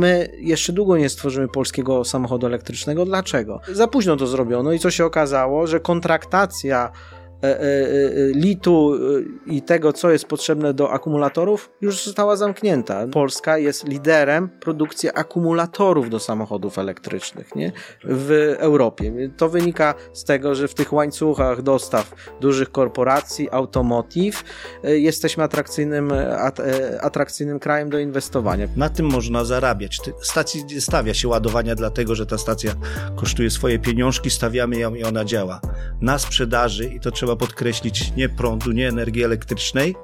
My jeszcze długo nie stworzymy polskiego samochodu elektrycznego. Dlaczego? Za późno to zrobiono i co się okazało, że kontraktacja litu i tego, co jest potrzebne do akumulatorów, już została zamknięta. Polska jest liderem produkcji akumulatorów do samochodów elektrycznych nie? w Europie. To wynika z tego, że w tych łańcuchach dostaw dużych korporacji, automotive, jesteśmy atrakcyjnym, atrakcyjnym krajem do inwestowania. Na tym można zarabiać. Stacji stawia się ładowania dlatego, że ta stacja kosztuje swoje pieniążki, stawiamy ją i ona działa. Na sprzedaży, i to trzeba trzeba podkreślić, nie prądu, nie energii elektrycznej,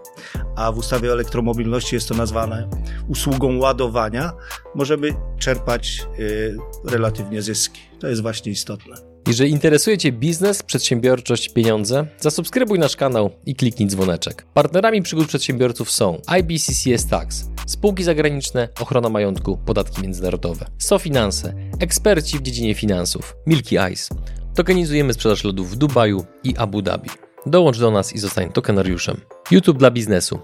a w ustawie o elektromobilności jest to nazwane usługą ładowania, możemy czerpać y, relatywnie zyski. To jest właśnie istotne. Jeżeli interesuje Cię biznes, przedsiębiorczość, pieniądze, zasubskrybuj nasz kanał i kliknij dzwoneczek. Partnerami przygód przedsiębiorców są IBCCS Tax, spółki zagraniczne, ochrona majątku, podatki międzynarodowe, SoFinanse, eksperci w dziedzinie finansów, Milky Ice, Tokenizujemy sprzedaż lodów w Dubaju i Abu Dhabi. Dołącz do nas i zostań tokenariuszem. YouTube dla biznesu.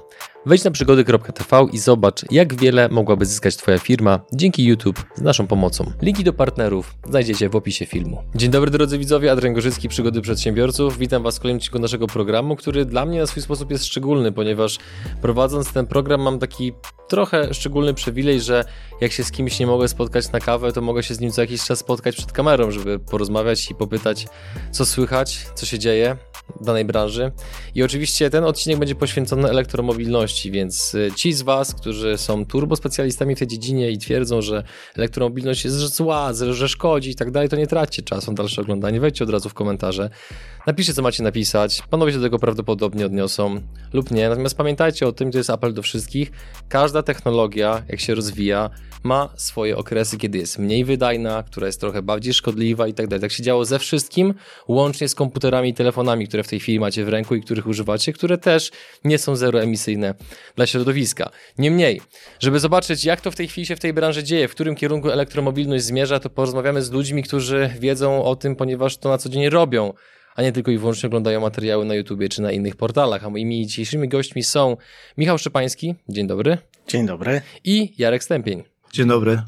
Wejdź na przygody.tv i zobacz, jak wiele mogłaby zyskać Twoja firma dzięki YouTube z naszą pomocą. Linki do partnerów znajdziecie w opisie filmu. Dzień dobry drodzy widzowie, Adrian Gorzycki, Przygody Przedsiębiorców. Witam Was w kolejnym odcinku naszego programu, który dla mnie na swój sposób jest szczególny, ponieważ prowadząc ten program mam taki trochę szczególny przywilej, że jak się z kimś nie mogę spotkać na kawę, to mogę się z nim co jakiś czas spotkać przed kamerą, żeby porozmawiać i popytać, co słychać, co się dzieje danej branży. I oczywiście ten odcinek będzie poświęcony elektromobilności, więc y, ci z Was, którzy są turbospecjalistami w tej dziedzinie i twierdzą, że elektromobilność jest zła, że szkodzi i tak dalej, to nie traćcie czasu na dalsze oglądanie. Wejdźcie od razu w komentarze. Napiszcie, co macie napisać. Panowie się do tego prawdopodobnie odniosą lub nie. Natomiast pamiętajcie o tym, to jest apel do wszystkich. Każda technologia, jak się rozwija, ma swoje okresy, kiedy jest mniej wydajna, która jest trochę bardziej szkodliwa i tak dalej. Tak się działo ze wszystkim, łącznie z komputerami i telefonami, które w tej chwili macie w ręku i których używacie, które też nie są zeroemisyjne dla środowiska. Niemniej, żeby zobaczyć, jak to w tej chwili się w tej branży dzieje, w którym kierunku elektromobilność zmierza, to porozmawiamy z ludźmi, którzy wiedzą o tym, ponieważ to na co dzień robią a nie tylko i wyłącznie oglądają materiały na YouTubie czy na innych portalach. A moimi dzisiejszymi gośćmi są Michał Szczepański, dzień dobry. Dzień dobry. I Jarek Stępień. Dzień dobry.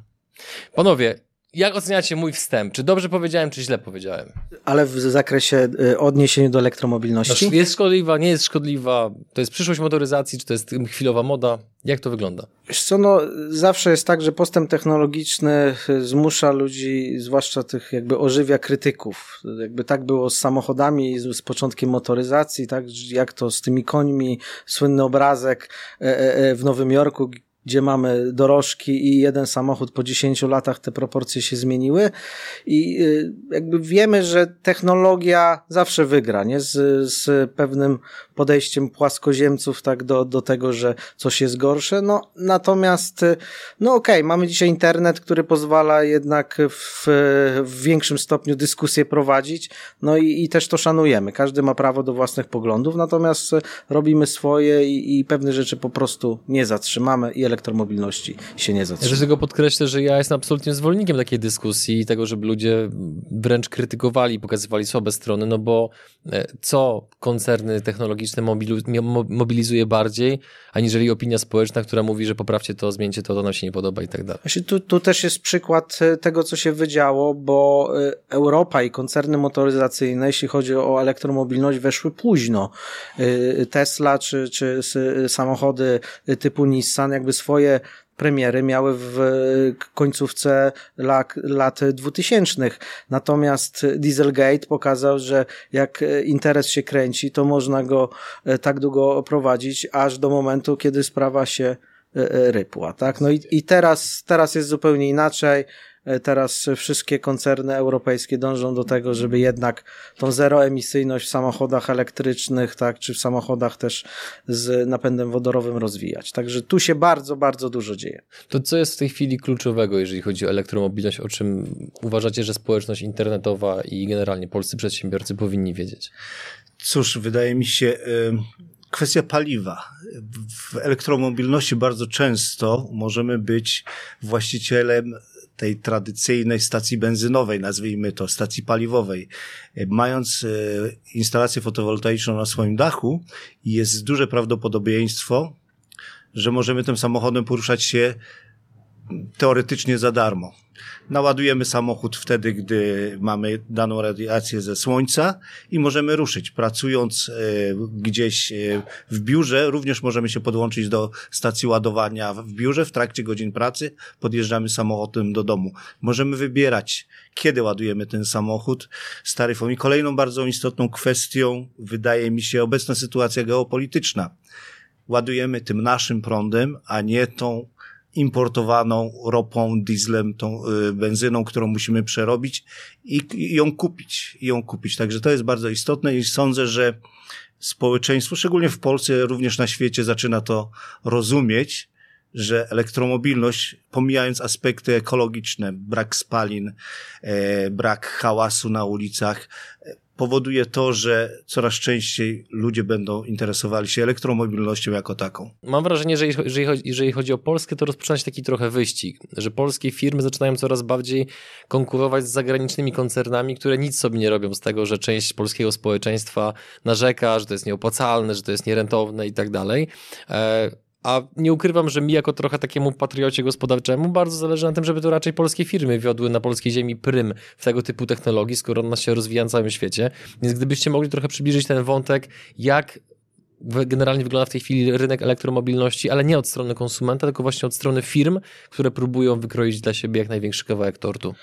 Panowie, jak oceniacie mój wstęp? Czy dobrze powiedziałem, czy źle powiedziałem? Ale w zakresie y, odniesienia do elektromobilności? Jest szkodliwa, nie jest szkodliwa? To jest przyszłość motoryzacji, czy to jest chwilowa moda? Jak to wygląda? Wiesz co, no zawsze jest tak, że postęp technologiczny y, zmusza ludzi, zwłaszcza tych jakby ożywia krytyków. Jakby tak było z samochodami, z, z początkiem motoryzacji, tak jak to z tymi końmi, słynny obrazek e, e, e, w Nowym Jorku, gdzie mamy dorożki i jeden samochód po 10 latach te proporcje się zmieniły i y, jakby wiemy, że technologia zawsze wygra, nie? Z, z pewnym podejściem płaskoziemców tak do, do tego, że coś jest gorsze, no natomiast y, no okej, okay, mamy dzisiaj internet, który pozwala jednak w, w większym stopniu dyskusję prowadzić, no i, i też to szanujemy. Każdy ma prawo do własnych poglądów, natomiast robimy swoje i, i pewne rzeczy po prostu nie zatrzymamy i elektromobilności się nie zatrzyma. Ja tylko podkreślę, że ja jestem absolutnie zwolennikiem takiej dyskusji i tego, żeby ludzie wręcz krytykowali, pokazywali słabe strony, no bo e, co koncerny technologiczne mobilizuje bardziej, aniżeli opinia społeczna, która mówi, że poprawcie to, zmieńcie to, to nam się nie podoba i tak dalej. Tu, tu też jest przykład e, tego, co się wydziało, bo e, Europa i koncerny motoryzacyjne, jeśli chodzi o elektromobilność, weszły późno. Tesla czy, czy samochody typu Nissan jakby swoje premiery miały w końcówce lat, lat 2000. Natomiast Dieselgate pokazał, że jak interes się kręci, to można go e, tak długo prowadzić, aż do momentu, kiedy sprawa się e, e, rypła, tak? No i, i teraz, teraz jest zupełnie inaczej. E, teraz wszystkie koncerny europejskie dążą do tego, żeby jednak tą zeroemisyjność w samochodach elektrycznych, tak, czy w samochodach też z napędem wodorowym rozwijać. Także tu się bardzo, bardzo dużo dzieje. To co jest w tej chwili kluczowego, jeżeli chodzi o elektromobilność, o czym uważacie, że społeczność internetowa i generalnie polscy przedsiębiorcy powinni wiedzieć? Cóż, wydaje mi się, kwestia paliwa. W elektromobilności bardzo często możemy być właścicielem tej tradycyjnej stacji benzynowej, nazwijmy to, stacji paliwowej, mając e, instalację fotowoltaiczną na swoim dachu, jest duże prawdopodobieństwo, że możemy tym samochodem poruszać się teoretycznie za darmo. Naładujemy samochód wtedy, gdy mamy daną radiację ze słońca i możemy ruszyć. Pracując e, gdzieś e, w biurze, również możemy się podłączyć do stacji ładowania w biurze w trakcie godzin pracy. Podjeżdżamy samochodem do domu. Możemy wybierać, kiedy ładujemy ten samochód z taryfą. I kolejną bardzo istotną kwestią wydaje mi się obecna sytuacja geopolityczna. Ładujemy tym naszym prądem, a nie tą importowaną ropą, dieslem, tą y, benzyną, którą musimy przerobić i, ją kupić, i ją kupić. Także to jest bardzo istotne i sądzę, że społeczeństwo, szczególnie w Polsce, również na świecie zaczyna to rozumieć, że elektromobilność, pomijając aspekty ekologiczne, brak spalin, e, brak hałasu na ulicach, powoduje to, że coraz częściej ludzie będą interesowali się elektromobilnością jako taką. Mam wrażenie, że jeżeli chodzi, jeżeli chodzi o Polskę, to rozpoczyna się taki trochę wyścig, że polskie firmy zaczynają coraz bardziej konkurować z zagranicznymi koncernami, które nic sobie nie robią z tego, że część polskiego społeczeństwa narzeka, że to jest nieopłacalne, że to jest nierentowne i tak dalej. A nie ukrywam, że mi jako trochę takiemu patriocie gospodarczemu bardzo zależy na tym, żeby to raczej polskie firmy wiodły na polskiej ziemi prym w tego typu technologii, skoro ona się rozwija na całym świecie. Więc gdybyście mogli trochę przybliżyć ten wątek, jak generalnie wygląda w tej chwili rynek elektromobilności, ale nie od strony konsumenta, tylko właśnie od strony firm, które próbują wykroić dla siebie jak największy kawałek tortu.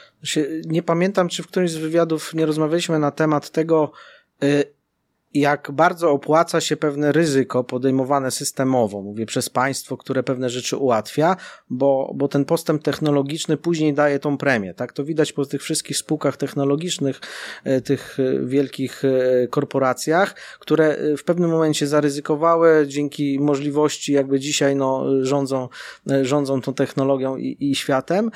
Nie pamiętam, czy w którymś z wywiadów nie rozmawialiśmy na temat tego, y, jak bardzo opłaca się pewne ryzyko podejmowane systemowo, mówię przez państwo, które pewne rzeczy ułatwia, bo, bo ten postęp technologiczny później daje tą premię. Tak to widać po tych wszystkich spółkach technologicznych, e, tych e, wielkich e, korporacjach, które w pewnym momencie zaryzykowały dzięki możliwości, jakby dzisiaj no, rządzą, rządzą tą technologią i, i światem.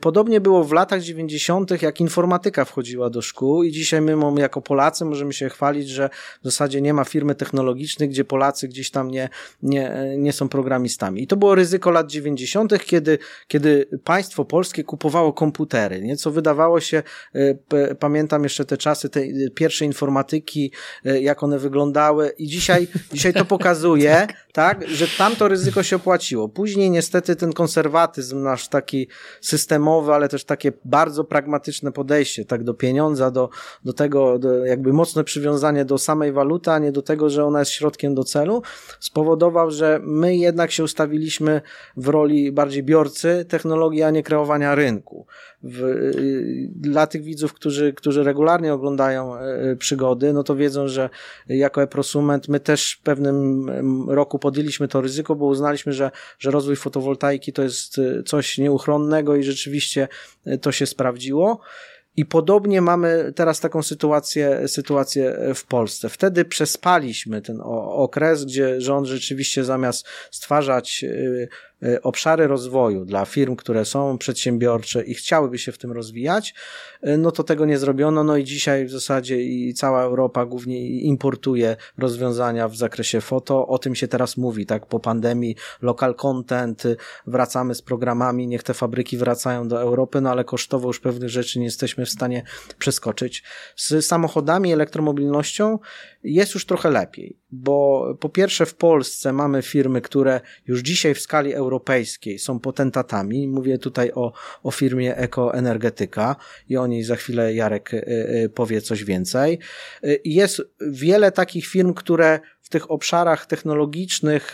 Podobnie było w latach 90., jak informatyka wchodziła do szkół i dzisiaj my jako Polacy możemy się chwalić, że w zasadzie nie ma firmy technologicznej, gdzie Polacy gdzieś tam nie, nie, nie są programistami. I to było ryzyko lat 90., kiedy, kiedy państwo polskie kupowało komputery, nie? co wydawało się, e, pamiętam jeszcze te czasy tej pierwszej informatyki, e, jak one wyglądały i dzisiaj, dzisiaj to pokazuje, tak, że tam to ryzyko się opłaciło. Później niestety ten konserwatyzm nasz taki systemowy, ale też takie bardzo pragmatyczne podejście, tak, do pieniądza, do, do tego, do jakby mocne przywiązanie do samej waluty, a nie do tego, że ona jest środkiem do celu, spowodował, że my jednak się ustawiliśmy w roli bardziej biorcy technologii, a nie kreowania rynku. W, y, dla tych widzów, którzy, którzy regularnie oglądają y, przygody, no to wiedzą, że jako e-prosument my też w pewnym roku podjęliśmy to ryzyko, bo uznaliśmy, że, że rozwój fotowoltaiki to jest y, coś nieuchronnego i rzeczywiście to się sprawdziło. I podobnie mamy teraz taką sytuację, sytuację w Polsce. Wtedy przespaliśmy ten okres, gdzie rząd rzeczywiście zamiast stwarzać Y, obszary rozwoju dla firm, które są przedsiębiorcze i chciałyby się w tym rozwijać, y, no to tego nie zrobiono. No i dzisiaj w zasadzie i cała Europa głównie importuje rozwiązania w zakresie foto. O tym się teraz mówi, tak? Po pandemii local content, y, wracamy z programami, niech te fabryki wracają do Europy, no ale kosztowo już pewnych rzeczy nie jesteśmy w stanie przeskoczyć. Z samochodami, elektromobilnością jest już trochę lepiej, bo po pierwsze w Polsce mamy firmy, które już dzisiaj w skali europejskiej są potentatami. Mówię tutaj o, o firmie Ekoenergetyka i o niej za chwilę Jarek y, y, powie coś więcej. Y, jest wiele takich firm, które w tych obszarach technologicznych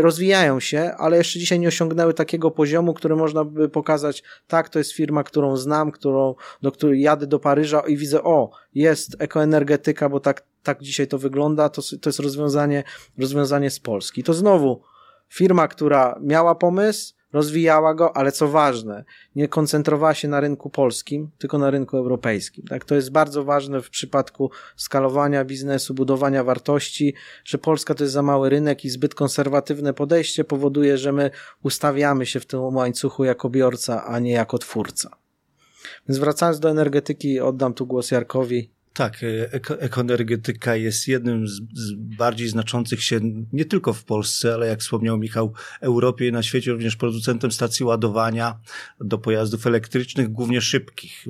rozwijają się, ale jeszcze dzisiaj nie osiągnęły takiego poziomu, który można by pokazać, tak, to jest firma, którą znam, którą, do której jadę do Paryża i widzę, o, jest ekoenergetyka, bo tak, tak dzisiaj to wygląda, to, to jest rozwiązanie, rozwiązanie z Polski. To znowu firma, która miała pomysł, rozwijała go, ale co ważne, nie koncentrowała się na rynku polskim, tylko na rynku europejskim. Tak, to jest bardzo ważne w przypadku skalowania biznesu, budowania wartości, że Polska to jest za mały rynek i zbyt konserwatywne podejście powoduje, że my ustawiamy się w tym łańcuchu jako biorca, a nie jako twórca. Więc wracając do energetyki, oddam tu głos Jarkowi Tak, e, eko, ekoenergetyka jest jednym z, z, bardziej znaczących się nie tylko w Polsce, ale jak wspomniał Michał, Europie i na świecie również producentem stacji ładowania do pojazdów elektrycznych, głównie szybkich.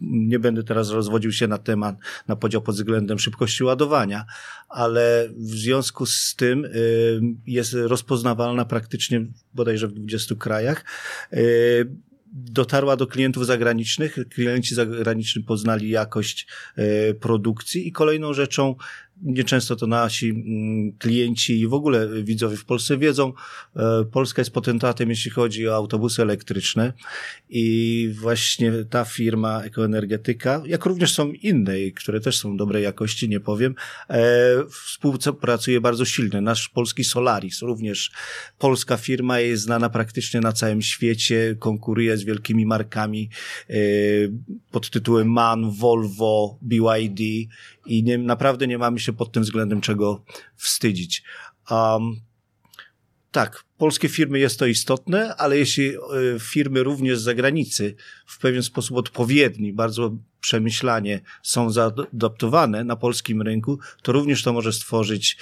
Nie będę teraz rozwodził się na temat, na podział pod względem szybkości ładowania, ale w związku z tym y, jest rozpoznawalna praktycznie bodajże w 20 krajach y, dotarła do klientów zagranicznych. Klienci zagraniczni poznali jakość e, produkcji i kolejną rzeczą nieczęsto to nasi mm, klienci i w ogóle widzowie w Polsce wiedzą, e, Polska jest potentatem, jeśli chodzi o autobusy elektryczne i właśnie ta firma Ekoenergetyka, jak również są inne, które też są dobrej jakości, nie powiem, e, współpracuje bardzo silnie. Nasz polski Solaris, również polska firma jest znana praktycznie na całym świecie, konkuruje z wielkimi markami e, pod tytułem MAN, Volvo, BYD i nie, naprawdę nie mamy się pod tym względem czego wstydzić. Um, tak, polskie firmy jest to istotne, ale jeśli y, firmy również z zagranicy w pewien sposób odpowiedni, bardzo przemyślanie są zaadaptowane na polskim rynku, to również to może stworzyć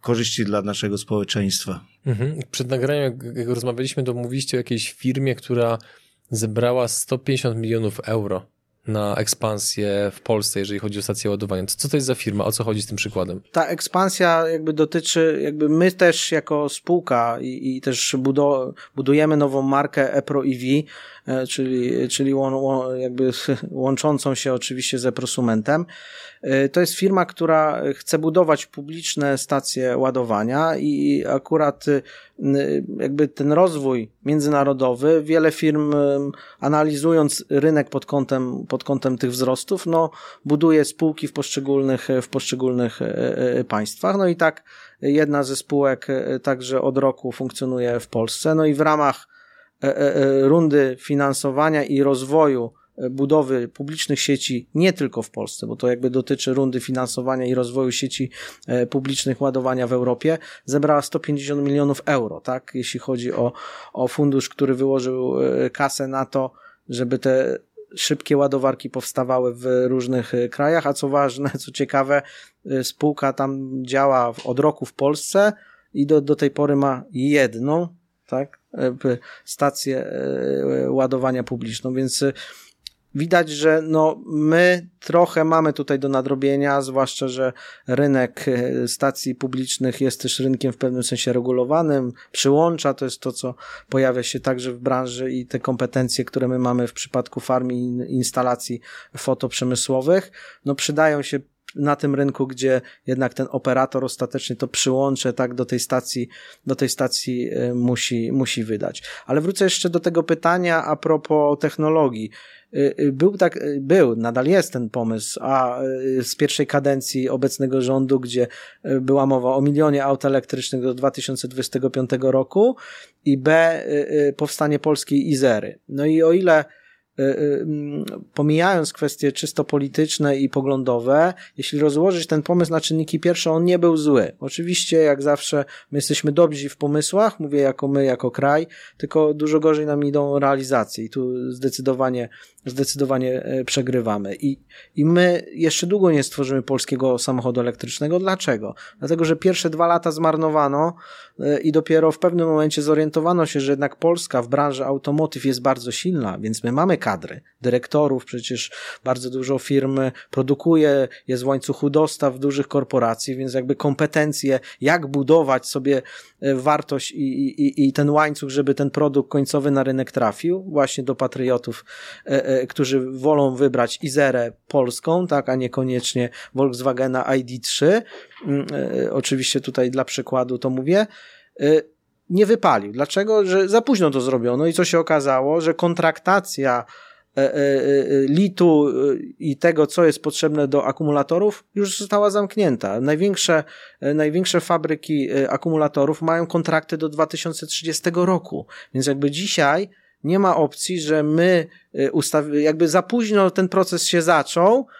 korzyści dla naszego społeczeństwa. Mhm. Przed nagraniem, jak rozmawialiśmy, to mówiliście o jakiejś firmie, która zebrała 150 milionów euro na ekspansję w Polsce, jeżeli chodzi o stację ładowania. Co to jest za firma? O co chodzi z tym przykładem? Ta ekspansja jakby dotyczy, jakby my też jako spółka i, i też budujemy nową markę EPRO EV, czyli, czyli łą, łą, jakby łączącą się oczywiście z prosumentem. E, to jest firma, która chce budować publiczne stacje ładowania i akurat e, jakby ten rozwój międzynarodowy, wiele firm analizując rynek pod kątem, pod kątem tych wzrostów, no buduje spółki w poszczególnych, w poszczególnych e, państwach. No i tak jedna ze spółek także od roku funkcjonuje w Polsce. No i w ramach rundy finansowania i rozwoju budowy publicznych sieci nie tylko w Polsce, bo to jakby dotyczy rundy finansowania i rozwoju sieci e, publicznych ładowania w Europie, zebrała 150 milionów euro, tak? Jeśli chodzi o, o fundusz, który wyłożył e, kasę na to, żeby te szybkie ładowarki powstawały w różnych e, krajach, a co ważne, co ciekawe, spółka tam działa od roku w Polsce i do, do tej pory ma jedną, tak, stację ładowania publiczną, więc widać, że no, my trochę mamy tutaj do nadrobienia, zwłaszcza, że rynek e, stacji publicznych jest też rynkiem w pewnym sensie regulowanym, przyłącza, to jest to, co pojawia się także w branży i te kompetencje, które my mamy w przypadku farm i instalacji fotoprzemysłowych, no przydają się na tym rynku, gdzie jednak ten operator ostatecznie to przyłącze tak do tej stacji, do tej stacji e, musi, musi wydać. Ale wrócę jeszcze do tego pytania a propos technologii. Y, y, był tak, y, był, nadal jest ten pomysł, a z pierwszej kadencji obecnego rządu, gdzie była mowa o milionie aut elektrycznych do 2025 roku i B, powstanie polskiej Izery. No i o ile Y, y, pomijając kwestie czysto polityczne i poglądowe, jeśli rozłożyć ten pomysł na czynniki pierwsze, on nie był zły. Oczywiście, jak zawsze, my jesteśmy dobrzy w pomysłach, mówię jako my, jako kraj, tylko dużo gorzej nam idą realizacje i tu zdecydowanie, zdecydowanie e, przegrywamy. I, I my jeszcze długo nie stworzymy polskiego samochodu elektrycznego. Dlaczego? Dlatego, że pierwsze dwa lata zmarnowano i dopiero w pewnym momencie zorientowano się, że jednak Polska w branży automotive jest bardzo silna, więc my mamy kadry, dyrektorów, przecież bardzo dużo firm produkuje, jest w łańcuchu dostaw dużych korporacji, więc jakby kompetencje, jak budować sobie e, wartość i, i, i ten łańcuch, żeby ten produkt końcowy na rynek trafił, właśnie do patriotów, e, e, którzy wolą wybrać Izerę polską, tak, a niekoniecznie Volkswagena ID3. Mm, oczywiście tutaj dla przykładu to mówię nie wypalił. Dlaczego? Że za późno to zrobiono i co się okazało, że kontraktacja e, e, e, litu i tego, co jest potrzebne do akumulatorów, już została zamknięta. Największe, największe fabryki akumulatorów mają kontrakty do 2030 roku. Więc jakby dzisiaj nie ma opcji, że my ustaw... jakby za późno ten proces się zaczął, e,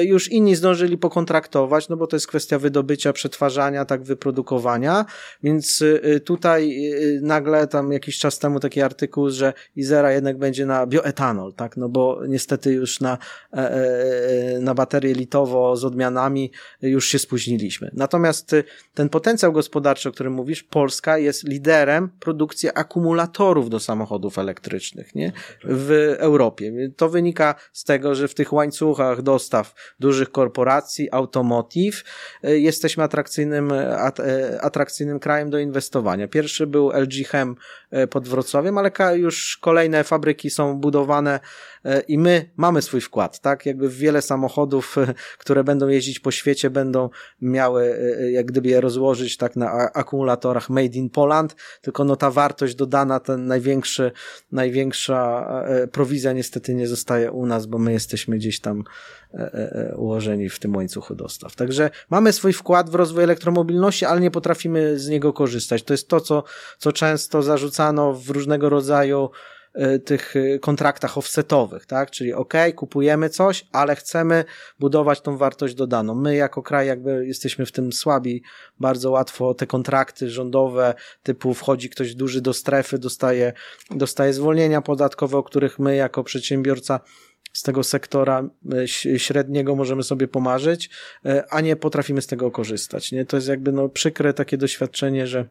już inni zdążyli pokontraktować, no bo to jest kwestia wydobycia, przetwarzania, tak wyprodukowania, więc e, tutaj nagle tam jakiś czas temu taki artykuł, że Izera jednak będzie na bioetanol, tak, no bo niestety już na, na baterię litowo z odmianami już się spóźniliśmy. Natomiast ten potencjał gospodarczy, o którym mówisz, Polska jest liderem produkcji akumulatorów do samochodów elektrycznych, nie? W Europie. To wynika z tego, że w tych łańcuchach dostaw dużych korporacji, automotive, e, jesteśmy atrakcyjnym, e, e, atrakcyjnym krajem do inwestowania. Pierwszy był LG Chem pod Wrocławiem, ale już kolejne fabryki są budowane i my mamy swój wkład, tak? Jakby wiele samochodów, które będą jeździć po świecie, będą miały, jak gdyby je rozłożyć tak na akumulatorach made in Poland, tylko no ta wartość dodana, ten największy, największa prowizja niestety nie zostaje u nas, bo my jesteśmy gdzieś tam ułożeni w tym łańcuchu dostaw. Także mamy swój wkład w rozwój elektromobilności, ale nie potrafimy z niego korzystać. To jest to, co, co często zarzucano w różnego rodzaju E, tych e, kontraktach offsetowych, tak? Czyli ok, kupujemy coś, ale chcemy budować tą wartość dodaną. My jako kraj jakby jesteśmy w tym słabi, bardzo łatwo te kontrakty rządowe typu wchodzi ktoś duży do strefy, dostaje, dostaje zwolnienia podatkowe, o których my jako przedsiębiorca z tego sektora e, średniego możemy sobie pomarzyć, a nie potrafimy z tego korzystać. Nie? To jest jakby no przykre takie doświadczenie, że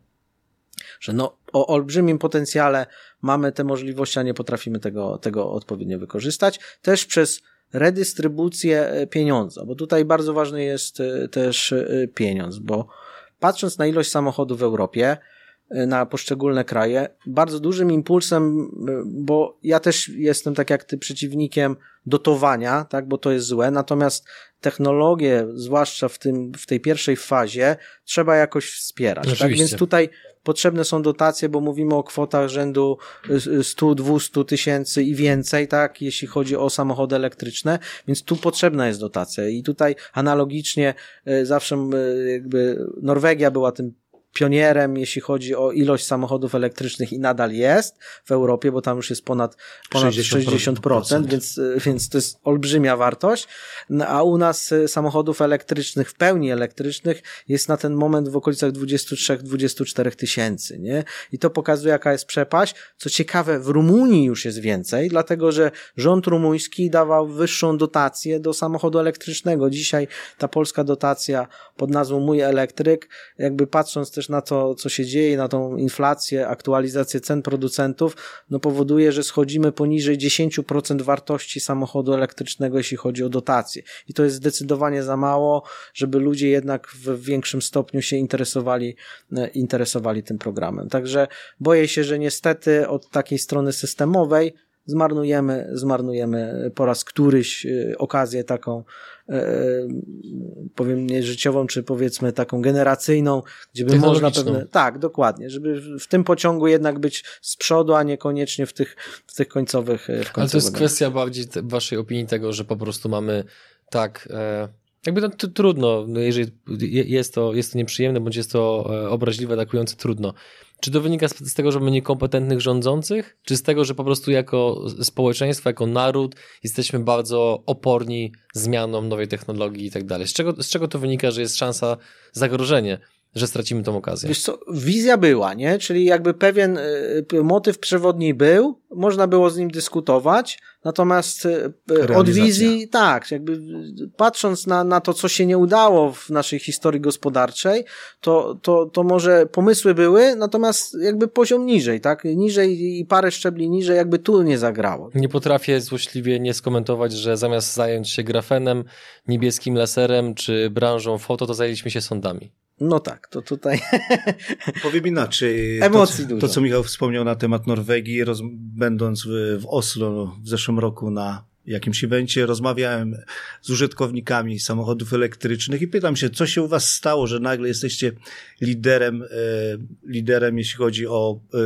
że no, o olbrzymim potencjale mamy te możliwości, a nie potrafimy tego, tego odpowiednio wykorzystać. Też przez redystrybucję e, pieniądza, bo tutaj bardzo ważny jest e, też e, pieniądz, bo patrząc na ilość samochodów w Europie, na poszczególne kraje, bardzo dużym impulsem, bo ja też jestem tak jak ty przeciwnikiem dotowania, tak, bo to jest złe, natomiast technologię, zwłaszcza w tym, w tej pierwszej fazie, trzeba jakoś wspierać, tak, więc tutaj potrzebne są dotacje, bo mówimy o kwotach rzędu 100-200 tysięcy i więcej, tak, jeśli chodzi o samochody elektryczne, więc tu potrzebna jest dotacja. I tutaj analogicznie zawsze jakby Norwegia była tym pionierem, jeśli chodzi o ilość samochodów elektrycznych i nadal jest w Europie, bo tam już jest ponad, ponad 60%, 60% więc, więc to jest olbrzymia wartość, no, a u nas y, samochodów elektrycznych, w pełni elektrycznych jest na ten moment w okolicach 23-24 tysięcy, nie? I to pokazuje, jaka jest przepaść. Co ciekawe, w Rumunii już jest więcej, dlatego, że rząd rumuński dawał wyższą dotację do samochodu elektrycznego. Dzisiaj ta polska dotacja pod nazwą Mój Elektryk, jakby patrząc też na to, co się dzieje, na tą inflację, aktualizację cen producentów, no powoduje, że schodzimy poniżej 10% wartości samochodu elektrycznego, jeśli chodzi o dotacje. I to jest zdecydowanie za mało, żeby ludzie jednak w większym stopniu się interesowali, e, interesowali tym programem. Także boję się, że niestety od takiej strony systemowej zmarnujemy, zmarnujemy po raz któryś e, okazję taką, powiem nie życiową, czy powiedzmy taką generacyjną, gdzie by można pewne, tak, dokładnie, żeby w tym pociągu jednak być z przodu, a niekoniecznie w tych, w tych końcowych, w końcowych Ale to jest kwestia bardziej waszej opinii tego, że po prostu mamy tak, e, jakby to, to trudno, no jeżeli jest to, jest to nieprzyjemne, bądź jest to obraźliwe, atakujące, trudno. Czy to wynika z, tego, że mamy niekompetentnych rządzących, czy z tego, że po prostu jako społeczeństwo, jako naród jesteśmy bardzo oporni zmianom nowej technologii i tak dalej? Z czego to wynika, że jest szansa zagrożenie że stracimy tą okazję. Wiesz co, wizja była, nie? Czyli jakby pewien y, motyw przewodni był, można było z nim dyskutować, natomiast y, od wizji, tak, jakby patrząc na, na to, co się nie udało w naszej historii gospodarczej, to, to, to może pomysły były, natomiast jakby poziom niżej, tak? Niżej i parę szczebli niżej, jakby tu nie zagrało. Nie potrafię złośliwie nie skomentować, że zamiast zająć się grafenem, niebieskim laserem czy branżą foto, to zajęliśmy się sądami. No tak, to tutaj. Powiem inaczej. Emocji to, dużo. To, co Michał wspomniał na temat Norwegii, roz, będąc w, w Oslo w zeszłym roku na jakimś evencie, rozmawiałem z użytkownikami samochodów elektrycznych i pytam się, co się u was stało, że nagle jesteście liderem, e, liderem jeśli chodzi o e,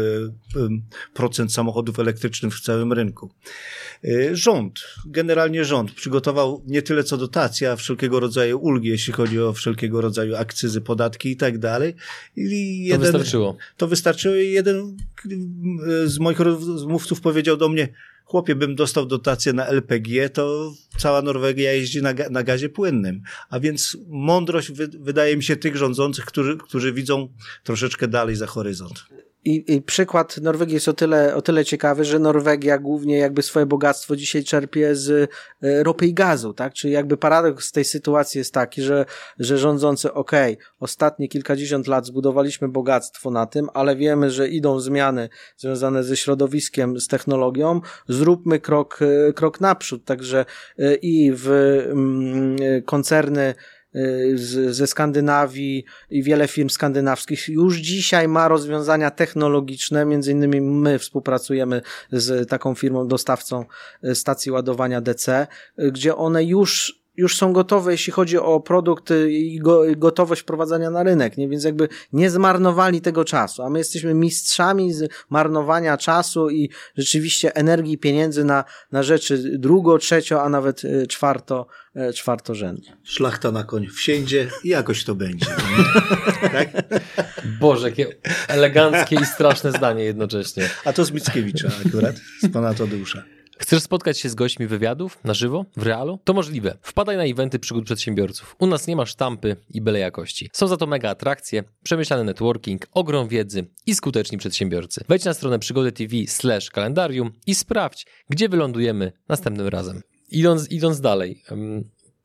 procent samochodów elektrycznych w całym rynku. E, rząd, generalnie rząd przygotował nie tyle co dotacje, a wszelkiego rodzaju ulgi, jeśli chodzi o wszelkiego rodzaju akcyzy, podatki i tak dalej. I jeden, to wystarczyło. To wystarczyło i jeden z moich rozmówców powiedział do mnie, chłopie, bym dostał dotację na LPG, to cała Norwegia jeździ na, na gazie płynnym. A więc mądrość wy, wydaje mi się tych rządzących, którzy, którzy widzą troszeczkę dalej za horyzont. I, I, przykład Norwegii jest o tyle, o tyle ciekawy, że Norwegia głównie jakby swoje bogactwo dzisiaj czerpie z e, ropy i gazu, tak? Czyli jakby paradoks tej sytuacji jest taki, że, że rządzący, okej, okay, ostatnie kilkadziesiąt lat zbudowaliśmy bogactwo na tym, ale wiemy, że idą zmiany związane ze środowiskiem, z technologią, zróbmy krok, e, krok naprzód. Także e, i w mm, koncerny z, ze Skandynawii i wiele firm skandynawskich. Już dzisiaj ma rozwiązania technologiczne, między innymi my współpracujemy z taką firmą dostawcą y, stacji ładowania DC, y, gdzie one już już są gotowe, jeśli chodzi o produkt i go, gotowość wprowadzania na rynek, nie? Więc jakby nie zmarnowali tego czasu, a my jesteśmy mistrzami z marnowania czasu i rzeczywiście energii pieniędzy na, na rzeczy drugo, trzecio, a nawet czwarto, E, czwartorzędne. Szlachta na koń wsiędzie i jakoś to będzie. tak? Boże, jakie eleganckie i straszne zdanie jednocześnie. A to z Mickiewicza akurat, z pana Tadeusza. Chcesz spotkać się z gośćmi wywiadów na żywo, w realu? To możliwe. Wpadaj na eventy przygód przedsiębiorców. U nas nie ma sztampy i byle jakości. Są za to mega atrakcje, przemyślany networking, ogrom wiedzy i skuteczni przedsiębiorcy. Wejdź na stronę przygody TV slash kalendarium i sprawdź, gdzie wylądujemy następnym razem idąc, idąc dalej,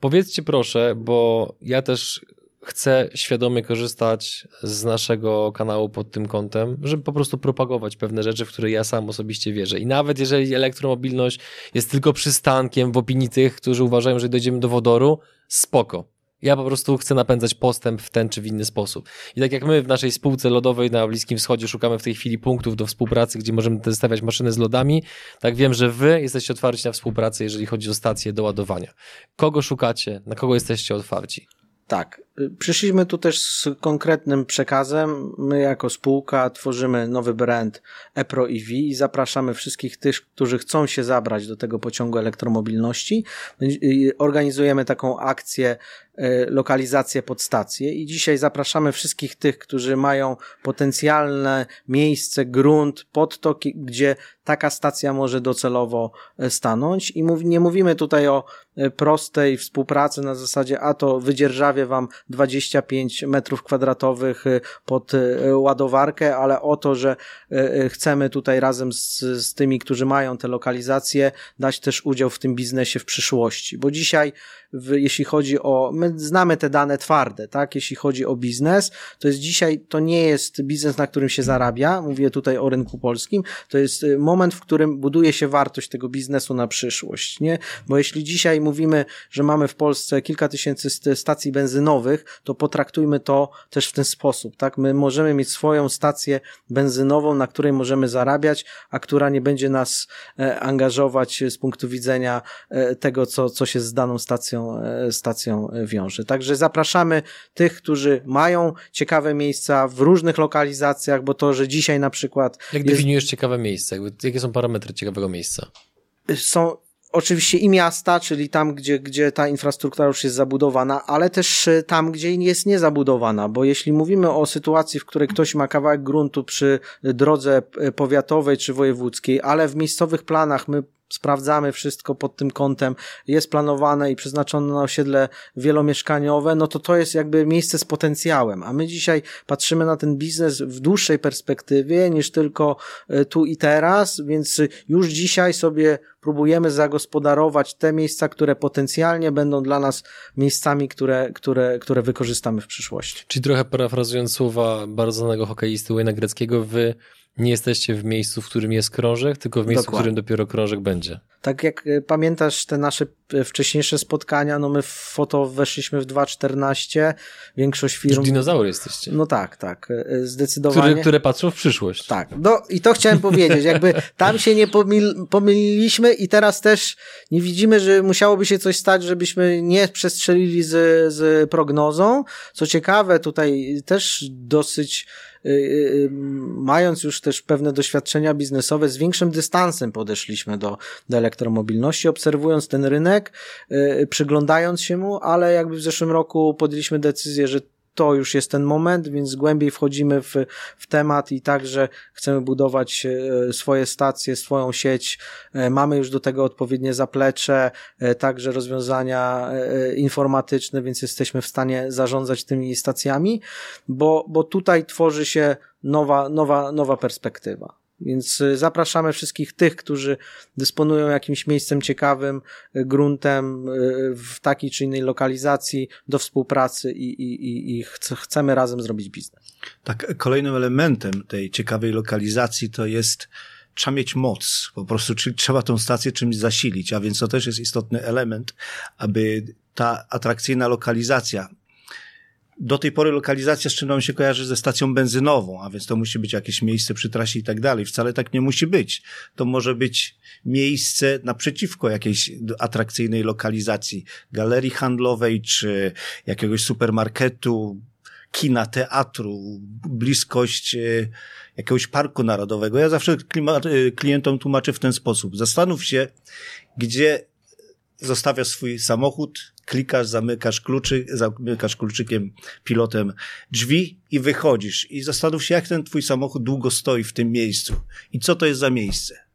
powiedzcie proszę, bo ja też chcę świadomie korzystać z naszego kanału pod tym kątem, żeby po prostu propagować pewne rzeczy, w które ja sam osobiście wierzę. I nawet jeżeli elektromobilność jest tylko przystankiem w opinii tych, którzy uważają, że dojdziemy do wodoru, spoko. Ja po prostu chcę napędzać postęp w ten czy w inny sposób. I tak jak my w naszej spółce lodowej na Bliskim Wschodzie szukamy w tej chwili punktów do współpracy, gdzie możemy stawiać maszyny z lodami, tak wiem, że wy jesteście otwarci na współpracę, jeżeli chodzi o stacje do ładowania. Kogo szukacie? Na kogo jesteście otwarci? Tak. Przyszliśmy tu też z konkretnym przekazem. My jako spółka tworzymy nowy brand ePro EV i zapraszamy wszystkich tych, którzy chcą się zabrać do tego pociągu elektromobilności. Organizujemy taką akcję E, lokalizację pod stację i dzisiaj zapraszamy wszystkich tych, którzy mają potencjalne miejsce, grunt, podtok, gdzie taka stacja może docelowo e, stanąć i nie mówimy tutaj o prostej współpracy na zasadzie, a to wydzierżawię wam 25 metrów kwadratowych pod ładowarkę, ale o to, że chcemy tutaj razem z, z tymi, którzy mają te lokalizacje, dać też udział w tym biznesie w przyszłości, bo dzisiaj w, jeśli chodzi o, my znamy te dane twarde, tak, jeśli chodzi o biznes, to jest dzisiaj, to nie jest biznes, na którym się zarabia, mówię tutaj o rynku polskim, to jest y, moment, w którym buduje się wartość tego biznesu na przyszłość, nie? Bo jeśli dzisiaj mówimy, że mamy w Polsce kilka tysięcy stacji benzynowych, to potraktujmy to też w ten sposób, tak? My możemy mieć swoją stację benzynową, na której możemy zarabiać, a która nie będzie nas e, angażować z punktu widzenia e, tego, co, co się z daną stacją E, stacją, wiąże. Także zapraszamy tych, którzy mają ciekawe miejsca w różnych lokalizacjach, bo to, że dzisiaj na przykład. Jak jest... definiujesz ciekawe miejsce? Jakie są parametry ciekawego miejsca? Są oczywiście i miasta, czyli tam, gdzie, gdzie ta infrastruktura już jest zabudowana, ale też e, tam, gdzie jest niezabudowana, bo jeśli mówimy o sytuacji, w której ktoś ma kawałek gruntu przy drodze e, powiatowej czy wojewódzkiej, ale w miejscowych planach my sprawdzamy wszystko pod tym kątem, jest planowane i przeznaczone na osiedle wielomieszkaniowe, no to to jest jakby miejsce z potencjałem, a my dzisiaj patrzymy na ten biznes w dłuższej perspektywie niż tylko e, tu i teraz, więc już dzisiaj sobie próbujemy zagospodarować te miejsca, które potencjalnie będą dla nas miejscami, które, które, które wykorzystamy w przyszłości. Czyli trochę parafrazując słowa bardzo znanego hokeisty Wayne'a Greckiego, wy nie jesteście w miejscu, w którym jest krążek, tylko w miejscu, Dokładnie. w którym dopiero krążek będzie. Tak jak e, pamiętasz te nasze e, wcześniejsze spotkania, no my w foto weszliśmy w 2.14, większość firm... Już dinozaury jesteście. No tak, tak, e, zdecydowanie. Które, które patrzą w przyszłość. Tak, no i to chciałem powiedzieć, jakby tam się nie pomil, pomyliliśmy i teraz też nie widzimy, że musiałoby się coś stać, żebyśmy nie przestrzelili z, z prognozą. Co ciekawe, tutaj też dosyć mając już też pewne doświadczenia biznesowe, z większym dystansem podeszliśmy do, do elektromobilności, obserwując ten rynek, przyglądając się mu, ale jakby w zeszłym roku podjęliśmy decyzję, że to już jest ten moment, więc głębiej wchodzimy w, w temat i także chcemy budować e, swoje stacje, swoją sieć. E, mamy już do tego odpowiednie zaplecze, także rozwiązania informatyczne, więc jesteśmy w stanie zarządzać tymi stacjami, bo, bo tutaj tworzy się nowa, nowa, nowa perspektywa. Więc y, zapraszamy wszystkich tych, którzy dysponują jakimś miejscem ciekawym, y, gruntem y, w takiej czy innej lokalizacji do współpracy i, i, i chcemy razem zrobić biznes. Tak, kolejnym elementem tej ciekawej lokalizacji to jest trzeba mieć moc, po prostu czyli trzeba tą stację czymś zasilić, a więc to też jest istotny element, aby ta atrakcyjna lokalizacja do tej pory lokalizacja z czym nam się kojarzy ze stacją benzynową, a więc to musi być jakieś miejsce przy trasie i tak dalej. Wcale tak nie musi być. To może być miejsce naprzeciwko jakiejś atrakcyjnej lokalizacji, galerii handlowej czy jakiegoś supermarketu, kina, teatru, bliskość e, jakiegoś parku narodowego. Ja zawsze e, klientom tłumaczę w ten sposób. Zastanów się, gdzie zostawiasz swój samochód, klikasz, zamykasz kluczy, zamykasz kluczykiem, pilotem drzwi i wychodzisz. I zastanów się, jak ten twój samochód długo stoi w tym miejscu i co to jest za miejsce.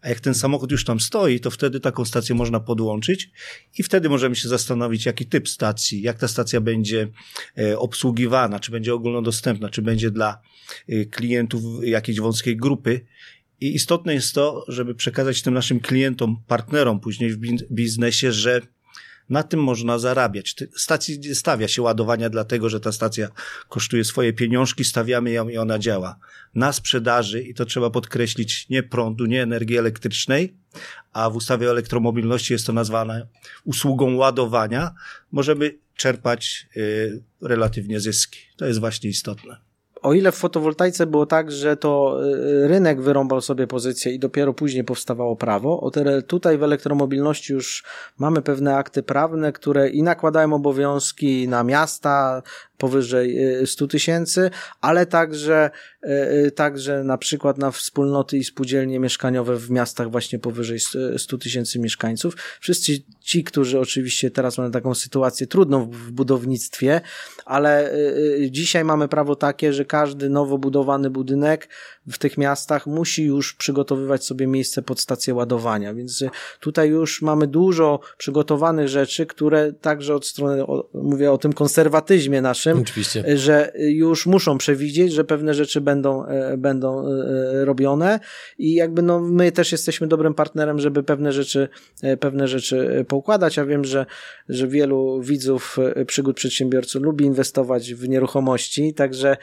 A jak ten samochód już tam stoi, to wtedy taką stację można podłączyć i wtedy możemy się zastanowić, jaki typ stacji, jak ta stacja będzie e, obsługiwana, czy będzie ogólnodostępna, czy będzie dla e, klientów jakiejś wąskiej grupy. I istotne jest to, żeby przekazać tym naszym klientom, partnerom później w biznesie, że na tym można zarabiać. Stacji stawia się ładowania dlatego, że ta stacja kosztuje swoje pieniążki, stawiamy ją i ona działa. Na sprzedaży, i to trzeba podkreślić, nie prądu, nie energii elektrycznej, a w ustawie o elektromobilności jest to nazwane usługą ładowania, możemy czerpać y, relatywnie zyski. To jest właśnie istotne o ile w fotowoltaice było tak, że to y, rynek wyrąbał sobie pozycję i dopiero później powstawało prawo, o tyle tutaj w elektromobilności już mamy pewne akty prawne, które i nakładają obowiązki na miasta, powyżej 100 y, tysięcy, ale także, y, także na przykład na wspólnoty i spółdzielnie mieszkaniowe w miastach właśnie powyżej 100 tysięcy mieszkańców. Wszyscy ci, którzy oczywiście teraz mamy taką sytuację trudną w budownictwie, ale dzisiaj mamy prawo takie, że każdy nowo budowany budynek w tych miastach musi już przygotowywać sobie miejsce pod stację ładowania, więc tutaj już mamy dużo przygotowanych rzeczy, które także od strony, mówię o tym konserwatyzmie naszym, Oczywiście. że już muszą przewidzieć, że pewne rzeczy będą, e, będą e, robione i jakby no my też jesteśmy dobrym partnerem, żeby pewne rzeczy, e, pewne rzeczy poukładać, a wiem, że, że wielu widzów przygód przedsiębiorców lubi inwestować w nieruchomości, także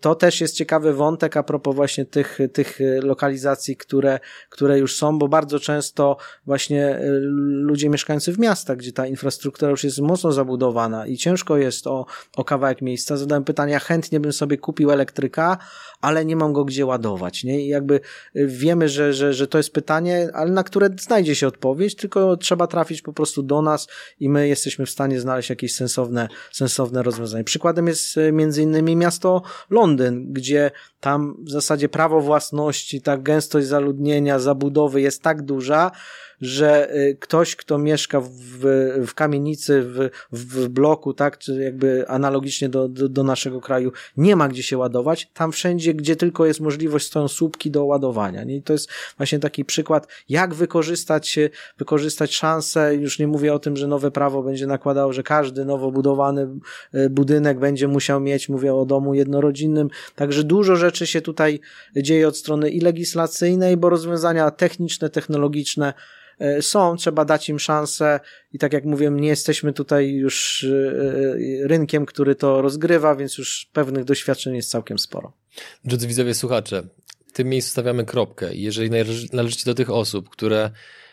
to też jest ciekawy wątek a propos właśnie tych, tych lokalizacji, które, które już są, bo bardzo często właśnie ludzie mieszkający w miastach, gdzie ta infrastruktura już jest mocno zabudowana i ciężko jest o, o kawałek miejsca. Zadałem pytanie, ja chętnie bym sobie kupił elektryka, ale nie mam go gdzie ładować, nie? I jakby wiemy, że, że, że to jest pytanie, ale na które znajdzie się odpowiedź, tylko trzeba trafić po prostu do nas i my jesteśmy w stanie znaleźć jakieś sensowne, sensowne rozwiązanie. Przykładem jest e, między innymi miasto Londyn, gdzie tam w zasadzie prawo własności, ta gęstość zaludnienia, zabudowy jest tak duża, że y, ktoś, kto mieszka w, w kamienicy, w, w bloku, tak, czy jakby analogicznie do, do, do naszego kraju, nie ma gdzie się ładować, tam wszędzie, gdzie tylko jest możliwość, stoją słupki do ładowania. Nie? I to jest właśnie taki przykład, jak wykorzystać, wykorzystać szansę, już nie mówię o tym, że nowe prawo będzie nakładało, że każdy nowo budowany y, budynek będzie musiał mieć, mówię o domu jednorodzinnym, także dużo rzeczy się tutaj dzieje od strony i legislacyjnej, bo rozwiązania techniczne, technologiczne są, trzeba dać im szansę i tak jak mówiłem, nie jesteśmy tutaj już e, e, rynkiem, który to rozgrywa, więc już pewnych doświadczeń jest całkiem sporo. Drodzy widzowie, słuchacze, w tym miejscu stawiamy kropkę. Jeżeli należycie do tych osób, które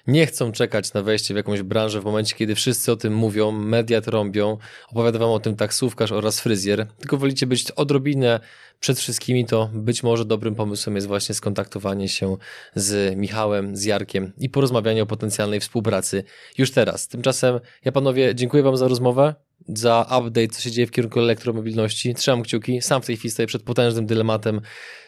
nie chcą czekać na wejście w jakąś branżę w momencie, kiedy wszyscy o tym mówią, media trąbią, opowiada wam o tym taksówkarz oraz fryzjer, tylko wolicie być odrobinę przed wszystkimi, to być może dobrym pomysłem jest właśnie skontaktowanie się z Michałem, z Jarkiem i porozmawianie o potencjalnej współpracy już teraz. Tymczasem ja panowie dziękuję wam za rozmowę, za update, co się dzieje w kierunku elektromobilności. Trzymam kciuki, sam w tej chwili stoję przed potężnym dylematem,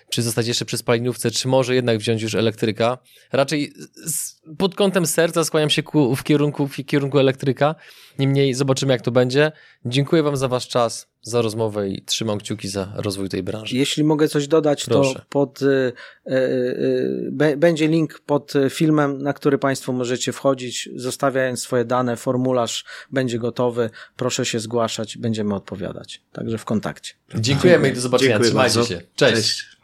czy zostać jeszcze przy spalinówce, czy może jednak wziąć już elektryka. Raczej z, pod kątem serca skłaniam się ku, w, kierunku, w kierunku elektryka. Niemniej zobaczymy, jak to będzie. Dziękuję Wam za Wasz czas, za rozmowę i trzymam kciuki za rozwój tej branży. Jeśli mogę coś dodać, Proszę. to pod, y, y, y, będzie link pod filmem, na który Państwo możecie wchodzić, zostawiając swoje dane, formularz będzie gotowy. Proszę się zgłaszać, będziemy odpowiadać. Także w kontakcie. Dziękujemy i do zobaczenia. Dziękuję Trzymajcie bardzo. się. Cześć. Cześć.